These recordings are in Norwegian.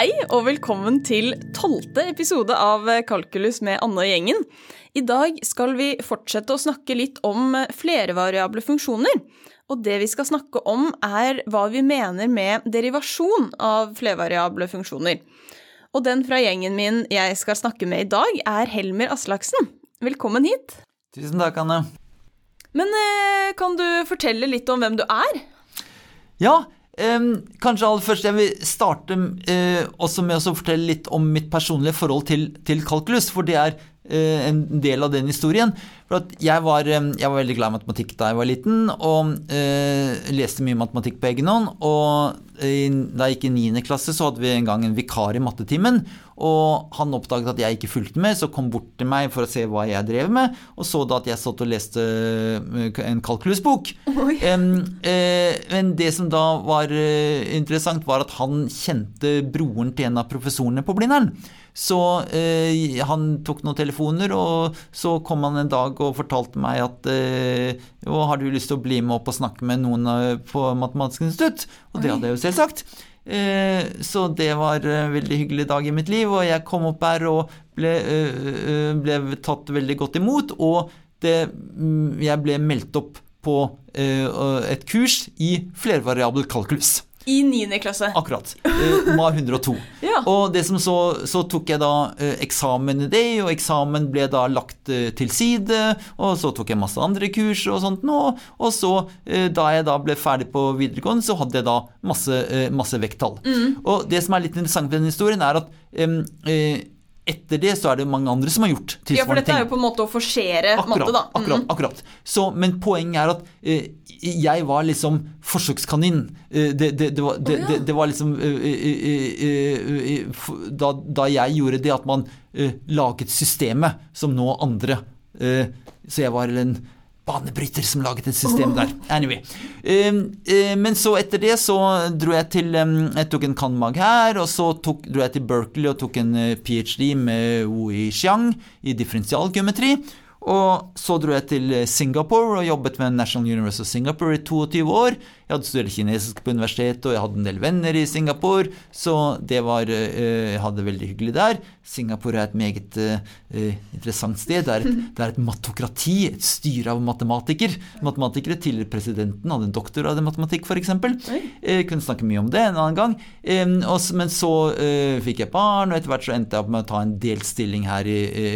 Hei og velkommen til tolvte episode av Kalkulus med Anne og gjengen. I dag skal vi fortsette å snakke litt om flervariable funksjoner. Og det vi skal snakke om, er hva vi mener med derivasjon av flervariable funksjoner. Og den fra gjengen min jeg skal snakke med i dag, er Helmer Aslaksen. Velkommen hit. Tusen takk, Anne. Men eh, kan du fortelle litt om hvem du er? Ja, kanskje aller først jeg vil starte uh, også med å fortelle litt om mitt personlige forhold til, til kalkulus. For det er en del av den historien. For jeg var, um, jeg, var, veldig glad i matematikk da jeg var liten, og eh, leste mye matematikk på egen hånd. Og da jeg gikk i 9. klasse, så hadde vi en gang en vikar i mattetimen. Og han oppdaget at jeg ikke fulgte med, så kom bort til meg for å se hva jeg drev med, og så da at jeg satt og leste eh, en kalkulusbok. Um, eh, men det som da var eh, interessant, var at han kjente broren til en av professorene på Blindern. Så eh, han tok noen telefoner, og så kom han en dag og fortalte meg at eh, jo, har du lyst til å bli med opp og snakke med noen eh, på Matematisk institutt? Og det hadde jeg jo selvsagt. Eh, så det var en veldig hyggelig dag i mitt liv, og jeg kom opp her og ble, eh, ble tatt veldig godt imot. Og det, mm, jeg ble meldt opp på eh, et kurs i flervariabel kalkulus. I 9. klasse. Akkurat. Eh, MA 102. ja. Og det som så, så tok jeg da eh, eksamen i det, og eksamen ble da lagt eh, til side. Og så tok jeg masse andre kurs og sånt nå. Og så, eh, da jeg da ble ferdig på videregående, så hadde jeg da masse, masse vekttall. Mm. Og det som er litt interessant ved den historien, er at eh, etter det så er det mange andre som har gjort tilsvarende ting. Ja, for dette er jo på en måte å forsere akkurat, matte, da. Mm. Akkurat. akkurat. Så, men poenget er at eh, jeg var liksom forsøkskanin. Eh, det, det, det, var, oh, ja. det, var, liksom eh, eh, da, da, jeg gjorde det, at man laget systemet som nå andre Så jeg var en banebryter som laget et system der. Anyway. Men så etter det så dro jeg til Jeg tok en kanmag her, og så tok, dro jeg til Berkeley og tok en ph.d. med Wei Xiang i differensialgeometri. Og så dro jeg til Singapore og jobbet med National University of Singapore i 22 år. Jeg hadde studert kinesisk på universitetet, og jeg hadde en del venner i Singapore, så det var eh, Jeg hadde det veldig hyggelig der. Singapore er et meget uh, interessant sted. Det er, et, det er, et, matokrati, et styre av matematikere. Matematikere Tidligere presidenten hadde en doktorgrad i matematikk, f.eks. Uh, kunne snakke mye om det en annen gang. Men så uh, fikk jeg barn, og etter hvert så endte jeg opp med å ta en delt stilling her i, i,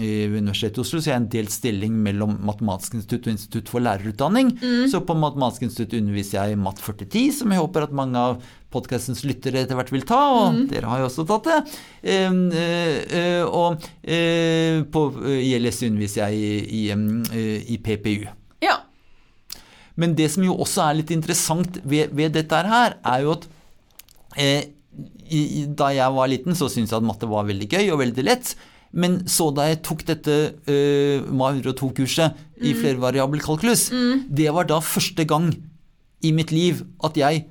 i Universitetet i Oslo. Så jeg er en delt stilling mellom Matematisk institutt og Institutt for lærerutdanning. Mm. Så på Matematisk institutt underviser jeg Matt 4010, som jeg håper at mange av podkastens lyttere etter hvert vil ta, og mm. dere har jo også tatt det. Uh, uh, og uh, på ILS underviser jeg i, i, i, PPU. Ja. Men det som jo også er litt interessant ved, ved dette her, er jo at i, da jeg var liten, så syntes jeg at matte var veldig gøy og veldig lett. Men så da jeg tok dette uh, MA 102-kurset mm. i flervariabel kalkulus, mm. det var da første gang i mitt liv at jeg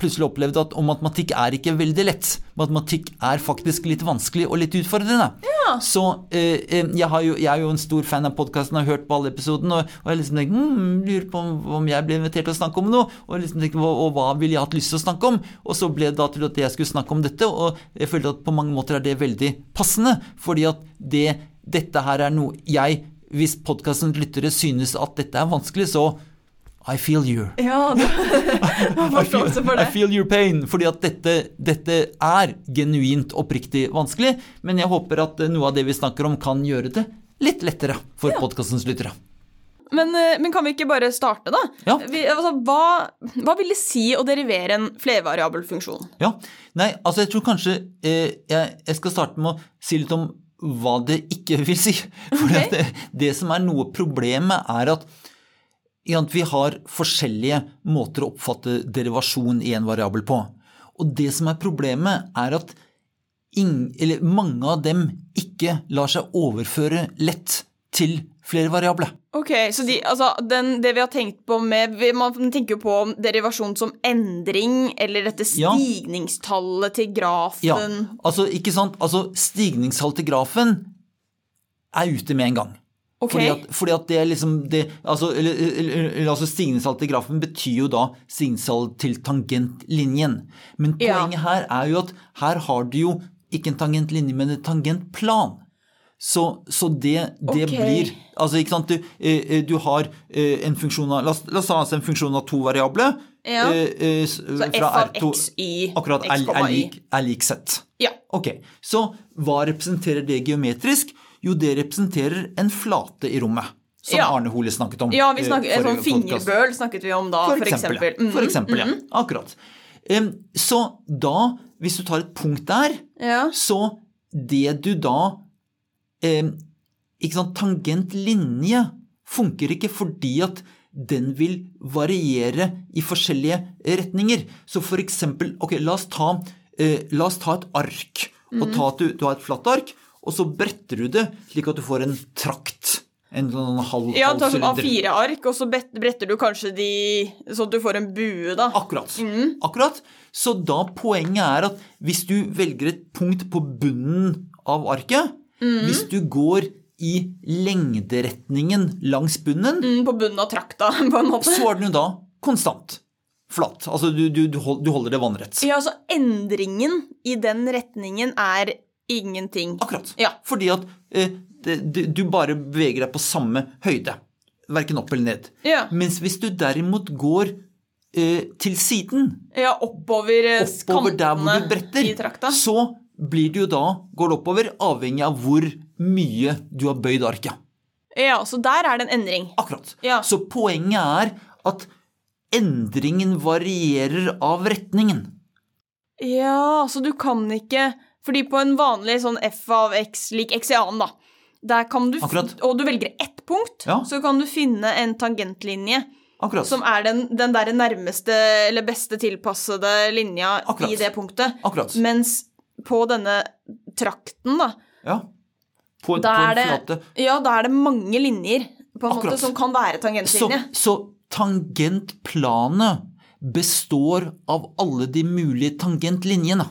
plutselig opplevde at og matematikk er ikke veldig lett. Matematikk er faktisk litt vanskelig og litt utfordrende. Ja. Så eh, eh jeg, jo, jeg, er jo en stor fan av podkasten og har hørt på alle episodene, og, og jeg liksom tenkt, hm, lurer på om, om, jeg ble invitert til å snakke om noe, og, liksom tenkte, og, og hva ville jeg hatt lyst til å snakke om? Og så ble det da til at jeg skulle snakke om dette, og jeg følte at på mange måter er det veldig passende, fordi at det, dette her er noe jeg Hvis podkastens lyttere synes at dette er vanskelig, så i feel you. Ja, var forståelse for det. I feel your pain. Fordi at dette, dette, er genuint oppriktig vanskelig. Men jeg håper at noe av det vi snakker om, kan gjøre det litt lettere for ja. podkastens lyttere. Men, eh, men, kan vi ikke bare starte, da? Ja. Vi, altså, hva, hva, vil det si å derivere en flervariabel funksjon? Ja, nei, altså jeg tror kanskje eh, jeg, jeg, skal starte med å si litt om hva det ikke vil si. For okay. det, det som er noe problemet, er at vi har forskjellige måter å oppfatte derivasjon i en variabel på. Og det som er problemet, er at ingen, mange av dem ikke lar seg overføre lett til flere variable. Ok, så de, altså, den, det vi har tenkt på med Man tenker jo på derivasjon som endring, eller dette stigningstallet ja. til grafen Ja, altså, ikke sant. Altså, stigningstallet til grafen er ute med en gang. Ok. Fordi, at, fordi at det er liksom det, altså, eller, eller, altså Stigningstall til grafen betyr jo da stigningstall til tangentlinjen. Men Ja. poenget her er jo at her har du jo ikke en tangentlinje, men en tangentplan. Så, så det, det okay. blir Altså, ikke sant, du, eh, du har eh, en funksjon av La oss, ta en funksjon av to variable. Ja. eh, eh, Så f av R2 x, y, akkurat x, er, er, lik, er lik z. Ja. Ok, Så hva representerer det geometrisk? Jo, det representerer en flate i rommet. Som Ja. Arne Hole snakket om. Ja, vi eh, snakket, en sånn fingerbøl snakket vi om da, for, eksempel. Ja. Mhm, For eksempel, ja. Akkurat. Em, så da, hvis du tar et punkt der, Ja. så det du da Ikke sant, tangent linje funker ikke fordi at den vil variere i forskjellige retninger. Så for eksempel, ok, la oss ta, eh, la oss ta et ark. Og ta at du, du har et flatt ark, og så bretter du det slik at du får en trakt. En sånn halv, Ja, halv ta sånn sylinder. A4 ark, og så bretter du kanskje de sånn at du får en bue, da. Akkurat. Mm. Akkurat. Så da poenget er at hvis du velger et punkt på bunnen av arket, mm. hvis du går i lengderetningen langs bunnen, Mm, På bunnen av trakta, på en måte. så er den jo da konstant. Flatt. Altså du, du, du du holder det vannrett. Ja, så endringen i den retningen er ingenting. Akkurat. Ja. Fordi at eh, det, du bare beveger deg på samme høyde. Verken opp eller ned. Ja, Mens hvis du derimot går eh, til siden, ja oppover, eh, oppover der hvor du bretter, så blir det jo da, går det oppover, avhengig av hvor mye du har bøyd arket. Ja, så der er det en endring. Akkurat. Ja. Så poenget er at endringen varierer av retningen. Ja, så du kan ikke Fordi på en vanlig sånn f av x lik x i annen, da, der kan du, Akkurat. og du velger ett punkt, Ja. så kan du finne en tangentlinje Akkurat. som er den, den der nærmeste eller beste tilpassede linja Akkurat. i det punktet. Akkurat. Mens på denne trakten, da, Ja. På, da på en flate. ja, da er det mange linjer på en måte som kan være Så, tangentlinje. så tangentplanet består av alle de mulige tangentlinjene.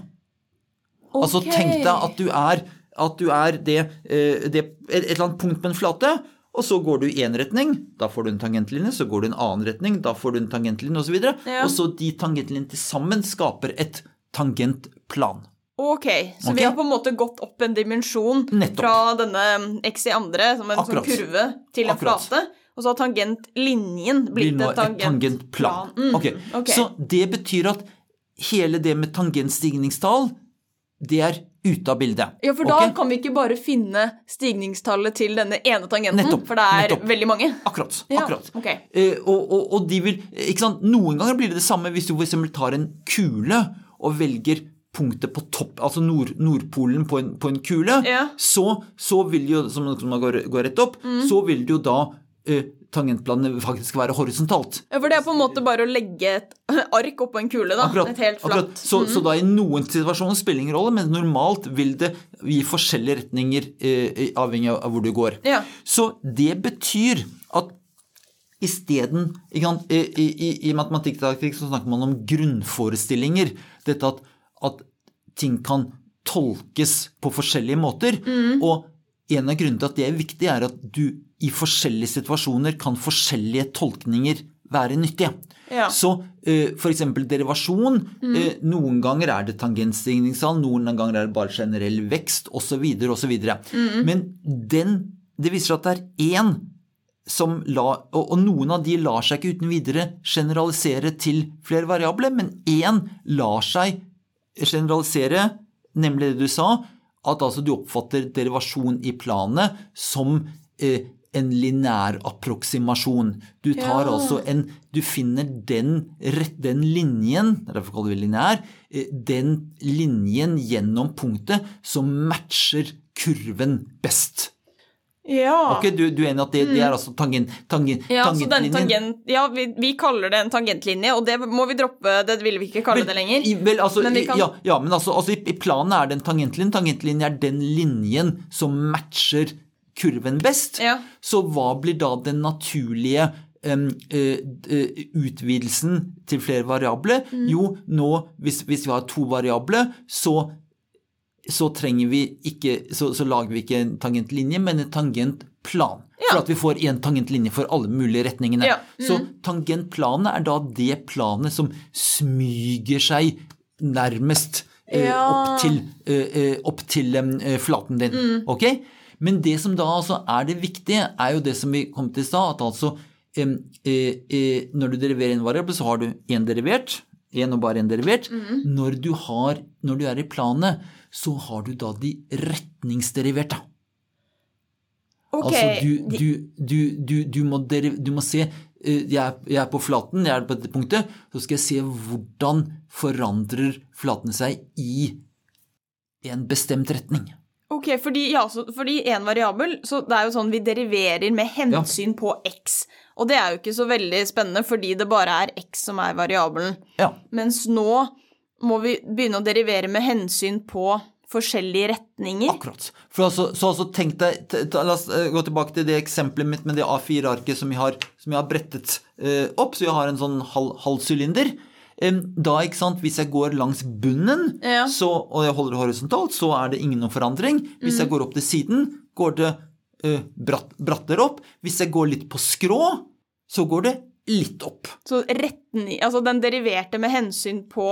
Altså tenk deg at du er, at du er det, eh, det, et eller annet punkt på en flate, og så går du i én retning, da får du en tangentlinje, så går du i en annen retning, da får du en tangentlinje osv. Og, så Ja. og så de tangentlinjene til sammen skaper et tangentplan. Ok, så okay. vi har på en måte gått opp en dimensjon Nettopp. fra denne x i andre, som en sånn kurve, til en Akkurat. flate. Og så har tangentlinjen blitt et tangentplan. Mm, okay. ok. Så det betyr at hele det med tangentstigningstall, det er ute av bildet. Ja, for da okay? kan vi ikke bare finne stigningstallet til denne ene tangenten, Nettopp, for det er nettopp. veldig mange. Akkurat. Ja, akkurat. ok. Eh, og, og, og de vil ikke sant? Noen ganger blir det det samme hvis du f.eks. tar en kule og velger punktet på topp, altså nord, Nordpolen på en, på en kule, Ja. Mm. så, så vil jo, som, som går, går rett opp, så vil det jo da eh, tangentplanet faktisk være horisontalt. Ja, for det er på en måte bare å legge et ark oppå en kule, da. Akkurat, et helt akkurat. flatt. Så, så da i noen situasjoner spiller ingen rolle, men normalt vil det gi forskjellige retninger eh, avhengig av hvor du går. Ja. Så det betyr at isteden I, i, i, i matematikktaktikk så snakker man om grunnforestillinger. Dette at, at ting kan tolkes på forskjellige måter. Og en av grunnene til at det er viktig, er at du i forskjellige situasjoner kan forskjellige tolkninger være nyttige. Ja. Så uh, f.eks. derivasjon. Eh, noen ganger er det tangentstigningstall, noen ganger er det bare generell vekst osv. osv. Men den, det viser seg at det er én som la, og, og noen av de lar seg ikke uten videre generalisere til flere variabler, men én lar seg generalisere, nemlig det du sa, at altså du oppfatter derivasjon i planet som eh, en lineær approksimasjon. Du tar Ja. altså en Du finner den, den linjen, er derfor kaller vi det lineær, eh, den linjen gjennom punktet som matcher kurven best. Ja. Ok, du, du er enig at det, det er altså tangen, tangen, Ja, så den tangentlinjen? tangent, ja vi, vi kaller det en tangentlinje, og det må vi droppe. Det vil vi ikke kalle Vel, det lenger. Vel, altså, Men vi kan- ja, ja, men altså, altså i, i planen er det en tangentlinje. Tangentlinje er den linjen som matcher kurven best. Ja. Så hva blir da den naturlige um, uh, utvidelsen til flere variabler? Mm. Jo, nå, hvis, hvis vi har to variabler, så så trenger vi ikke, så, så lager vi ikke en tangentlinje, men en tangentplan. Ja. For at vi får én tangentlinje for alle mulige retningene. Ja. Så tangentplanet er da det planet som smyger seg nærmest Ja. opp til, eh, opp til eh, flaten din. Mm. Ok? Men det som da altså er det viktige, er jo det som vi kom til i stad, at altså eh, eh, når du deriverer en variabel, så har du én derivert. Én og bare én derivert. Mm. Når, du har, når du er i planet, så har du da de retningsderiverte. Ok, Altså du, du, du, du, du, må, deriv, du må se eh, jeg er, jeg er på flaten, jeg er på dette punktet, så skal jeg se hvordan forandrer flatene seg i en bestemt retning. Ok, fordi, ja, så, fordi en variabel, så det er jo sånn vi deriverer med hensyn på x. Og det er jo ikke så veldig spennende, fordi det bare er x som er variabelen. Ja, Mens nå må vi begynne å derivere med hensyn på forskjellige retninger. akkurat. Altså, så altså tenk deg, La oss eh, gå tilbake til det eksempelet mitt med det A4-arket som som jeg har brettet eh, opp, så jeg har en sånn halv, halv sylinder. Da, ikke sant, hvis jeg går langs bunnen, Ja. så, og jeg holder det horisontalt, så er det ingen forandring. Hvis jeg går opp til siden, går det eh, bratt, brattere opp. Hvis jeg går litt på skrå, så går det litt opp. Så retning, altså den deriverte med hensyn på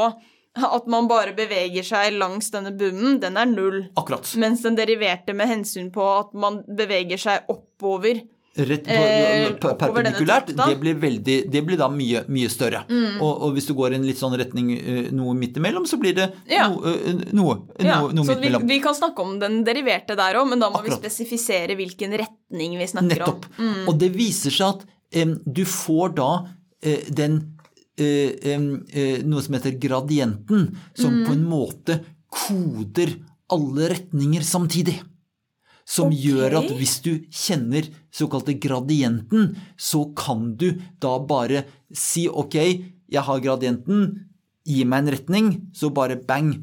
at man bare beveger seg langs denne bunnen, den er null. Akkurat. Mens den deriverte med hensyn på at man beveger seg oppover Rett på, Eh, perpendikulært, det blir, veldig, det blir da mye, mye større. Mm. Og, og hvis du går i en litt sånn retning eh, noe midt imellom, så blir det Ja. noe, eh, noe, Ja, noe, noe midt vi, imellom. vi kan snakke om den deriverte der òg, men da må vi spesifisere hvilken retning vi snakker Nettopp. om. Mm. Og det viser seg at um, du får da uh, den uh, um, uh, noe som heter gradienten, som Mm. på en måte koder alle retninger samtidig. Som okay. gjør at hvis du kjenner såkalte gradienten, så kan du da bare si ok, jeg har gradienten, gi meg en retning, så bare bang,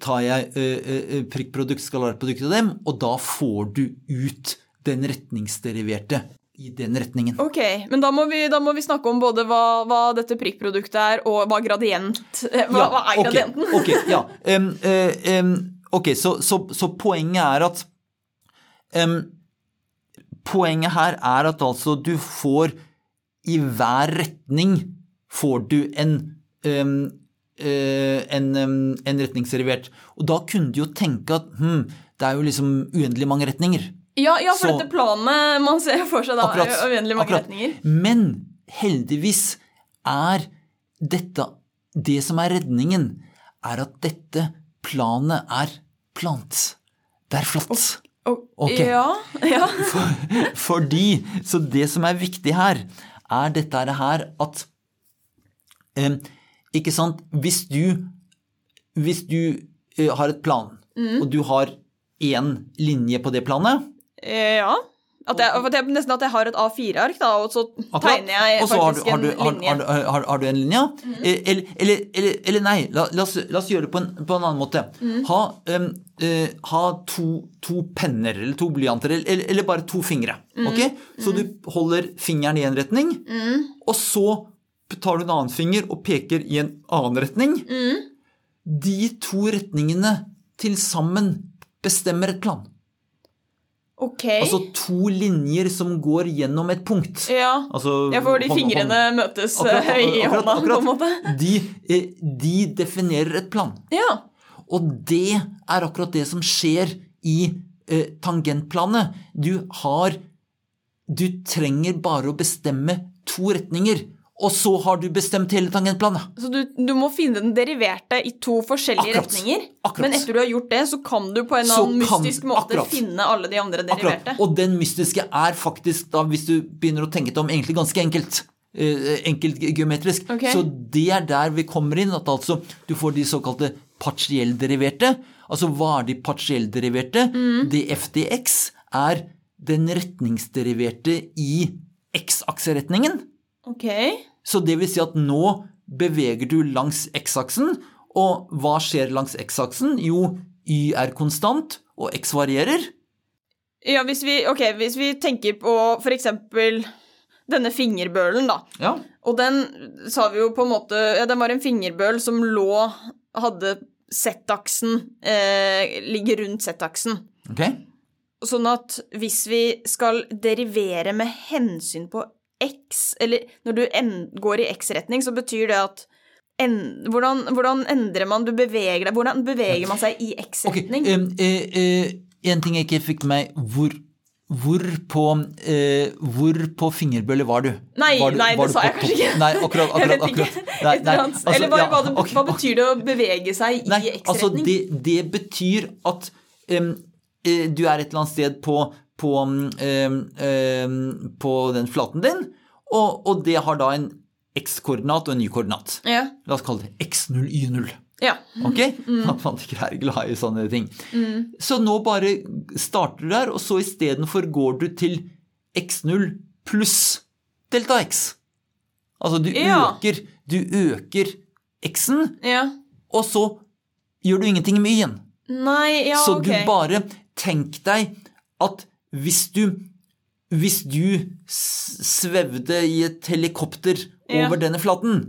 tar jeg prikkprodukt, skalarprodukt av dem, og da får du ut den retningsderiverte i den retningen. Ok, men da må, vi, da må vi snakke om både hva, hva dette prikkproduktet er, og hva gradient Hva, ja, hva er okay, gradienten? Ok, ja. Um, um, okay så, så, så poenget er at em, Poenget her er at altså du får i hver retning får du en um, uh, en, um, en retningsderivert. Og da kunne du jo tenke at hm, det er jo liksom uendelig mange retninger. Ja, ja, for Så- dette planet man ser for seg da, Akkurat, er uendelig mange akkurat. retninger. Men heldigvis er dette Det som er redningen, er at dette planet er plant. Det er flatt. Ok. Ja, ja. Fordi Så det som er viktig her, er dette her at eh, Ikke sant? Hvis du Hvis du eh, har et plan, Mm. og du har én linje på det planet ja. At jeg, det er nesten at jeg har et A4-ark, da, og så Akkurat. tegner jeg så har du, faktisk har, du, en linje. Mhm. har, har, har du en linje? Eh, Eller, eller, eller, eller nei, la, la, oss, la oss gjøre det på en, på en annen måte. Mm. Ha, um, uh, ha to, to penner eller to blyanter, eller, eller bare to fingre. Mm. Okay? Så du holder fingeren i en retning, og så tar du en annen finger og peker i en annen retning. Mhm. De to retningene til sammen bestemmer et plan. Ok. Altså to linjer som går gjennom et punkt. ja. Altså, ja, for de hånd- fingrene hånd- møtes Akkurat, i i akkurat, hånda, på en måte. De, eh, de definerer et plan. Ja. Og det er akkurat det som skjer i eh, tangentplanet. Du har Du trenger bare å bestemme to retninger, og så har du bestemt hele tangentplanet. Så du, du må finne den deriverte i to forskjellige Akkurat. retninger. Akkurat. Men etter du har gjort det, så kan du på en annen kan- mystisk måte akkurat. finne alle de andre Akkurat. deriverte. Og den mystiske er faktisk, da, hvis du begynner å tenke deg om, egentlig ganske enkelt. Eh, enkelt geometrisk. Okay. Så det er der vi kommer inn, at altså du får de såkalte partiellderiverte. Altså hva er de partiellderiverte? Mm. DFDX FDX er den retningsderiverte i x-akseretningen. Ok. Så det vil si at nå beveger du langs x-aksen, og hva skjer langs x-aksen? Jo, y er konstant, og x varierer. Ja, hvis vi, okay, hvis vi tenker på for eksempel denne fingerbølen, da. Ja. Og den sa vi jo på en måte Ja, den var en fingerbøl som lå Hadde Z-aksen eh, Ligger rundt Z-aksen. Okay. sånn at hvis vi skal derivere med hensyn på x, eller når du går i x-retning, så betyr det at en, hvordan, hvordan endrer man Du beveger deg Hvordan beveger man seg i x-retning? Okay, um, uh, uh, En ting jeg ikke fikk med meg. Hvor, hvor, på, uh, hvor på fingerbølle var du? Nei, var du, nei, var det sa jeg kanskje ikke. Nei, akkurat, akkurat, akkurat. Nei, nei, altså, eller hva, ja, hva, det, okay, hva betyr det å bevege seg i altså x-retning? det, det betyr at eh, du er et eller annet sted på, på, em, em, på den flaten din, og, og det har da en x-koordinat og en y-koordinat. ja. La oss kalle det x0, y0. ja. Ok? At man ikke er glad i sånne ting. Så nå bare starter du der, og så istedenfor går du til x0 pluss delta x. Altså du Ja. øker, du øker x-en, ja. og så gjør du ingenting med y-en. Nei, ja, Så ok. du bare tenk deg at hvis du hvis du svevde i et helikopter Ja. over denne flaten,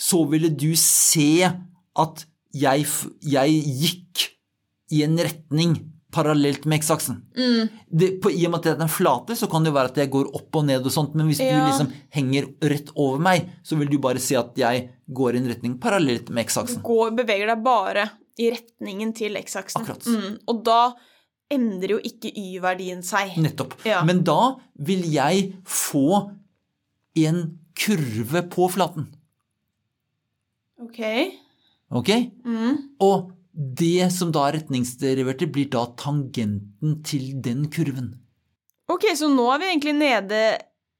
så ville du se at jeg, jeg gikk i en retning parallelt med x-aksen. Mm. I og med at det er flate, så kan det være at jeg går opp og ned og sånt, men hvis du liksom henger rett over meg, så vil du bare se at jeg går i en retning parallelt med x-aksen. Går, beveger deg bare i retningen til x-aksen. Akkurat. Mm, og da endrer jo ikke y-verdien seg. Nettopp. Ja. Men da vil jeg få en kurve på flaten. Ok. Ok? Mm. Og det som da er retningsderiverte, blir da tangenten til den kurven. ok, så nå er vi egentlig nede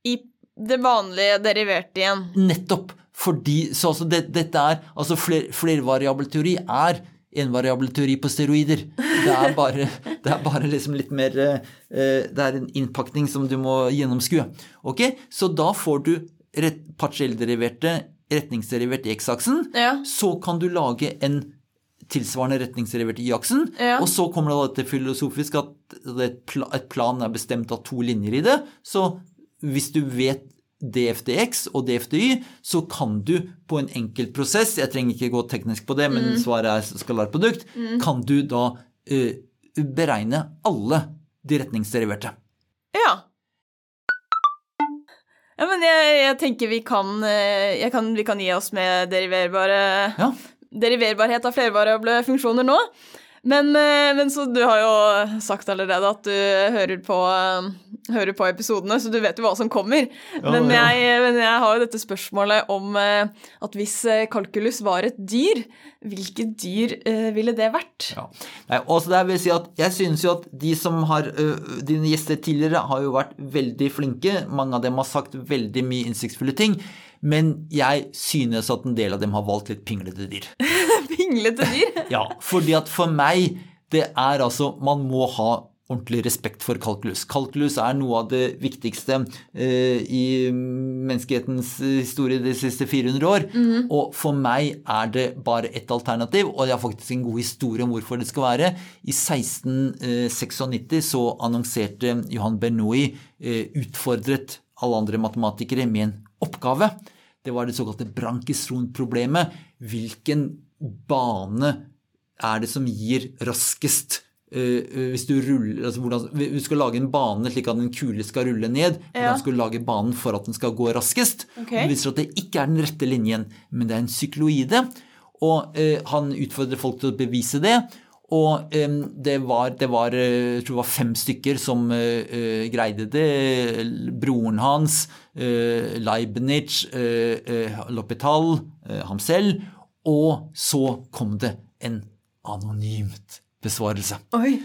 i det vanlige deriverte igjen. Nettopp. Fordi Så altså det, dette er Altså fler, flervariabel teori er envariabel teori på steroider. Det er bare, det er bare liksom litt mer eh, Det er en innpakning som du må gjennomskue. Ok? Så da får du rett, partiellderiverte retningsderivert i x-aksen. Ja. Så kan du lage en tilsvarende retningsderivert i y-aksen. Ja. Og så kommer det til filosofisk at et, plan er bestemt av to linjer i det. Så hvis du vet DFDX og DFDY, så kan du på en enkel prosess, jeg trenger ikke gå teknisk på det, men svaret er skalarprodukt. Mm. kan du da eh, beregne alle de retningsderiverte. Ja. Ja, men jeg, jeg tenker vi kan, eh, jeg kan Vi kan gi oss med deriverbare Ja, deriverbarhet av flerbare funksjoner nå. Men, eh, men så du har jo sagt allerede at du hører på, eh, hører på episodene, så du vet jo hva som kommer. men, ja. jeg, men jeg har jo dette spørsmålet om eh, at hvis kalkulus var et dyr, hvilket dyr ville det vært? Ja. Nei, også der vil jeg si at jeg synes jo at de som har Dine gjester tidligere har jo vært veldig flinke. Mange av dem har sagt veldig mye innsiktsfulle ting. Men jeg synes at en del av dem har valgt litt pinglete dyr. Pinglete dyr? Ja, fordi at for meg, det er altså Man må ha ordentlig respekt for kalkulus. Kalkulus er noe av det viktigste eh, i menneskehetens historie de siste 400 år. Og for meg er det bare ett alternativ, og jeg har faktisk en god historie om hvorfor det skal være. I 1696 så annonserte Johan Bernoulli eh, utfordret alle andre matematikere med en oppgave. Det var det såkalte Brankesron-problemet. Hvilken bane er det som gir raskest eh, hvis du, ruller, altså hvordan, du skal lage en bane slik at en kule skal rulle ned. Ja. Hvordan skal du lage banen for at den skal gå raskest? Okay. Det viser at det ikke er den rette linjen, men det er en sykloide. Og eh, han utfordrer folk til å bevise det. Og det var, det var eh, jeg tror det var fem stykker som eh, eh, greide det. Broren hans, Leibniz, Lopetal, ham selv. Og så kom det en anonymt besvarelse. Oi.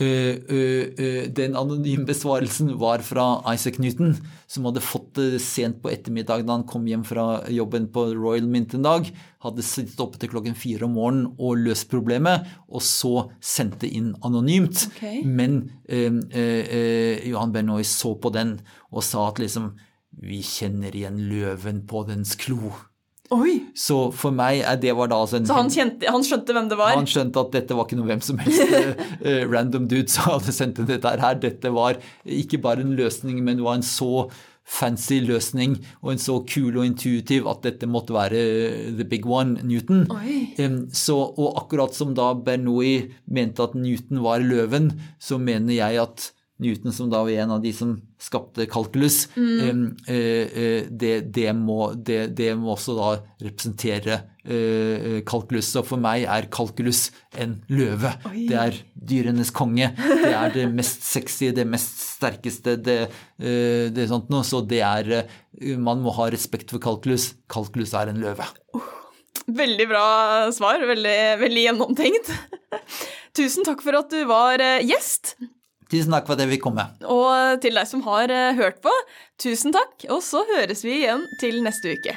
Eh, eh, eh, den anonyme besvarelsen var fra Isaac Newton, som hadde fått det sent på ettermiddag da han kom hjem fra jobben på Royal Mint en dag. Hadde sittet oppe til klokken fire om morgenen og løst problemet, og så sendte inn anonymt. Okay. Men eh, eh, Johan Bernoy så på den og sa at liksom Vi kjenner igjen løven på dens klo. Oi. Så for meg er det var da altså en Så han, kjente, han skjønte hvem det var? han skjønte at dette var ikke noe hvem som helst eh, eh, random dude som hadde sendt inn dette her. Dette var ikke bare en løsning, men det var en så fancy løsning og en så kul og intuitiv at dette måtte være the big one, Newton. Så, og akkurat som da Bernoulli mente at Newton var løven, så mener jeg at Newton, som da var en av de som skapte kalkulus, mm. det, det, må, det, det, må, også da representere kalkulus. Så for meg er kalkulus en løve. Oi. Det er dyrenes konge. Det er det mest sexy, det mest sterkeste. Det, det sånt noe. Så det er Man må ha respekt for kalkulus. Kalkulus er en løve. Veldig bra svar. Veldig, veldig gjennomtenkt. Tusen takk for at du var gjest. Tusen takk for at jeg fikk komme. Og til deg som har hørt på, tusen takk. Og så høres vi igjen til neste uke.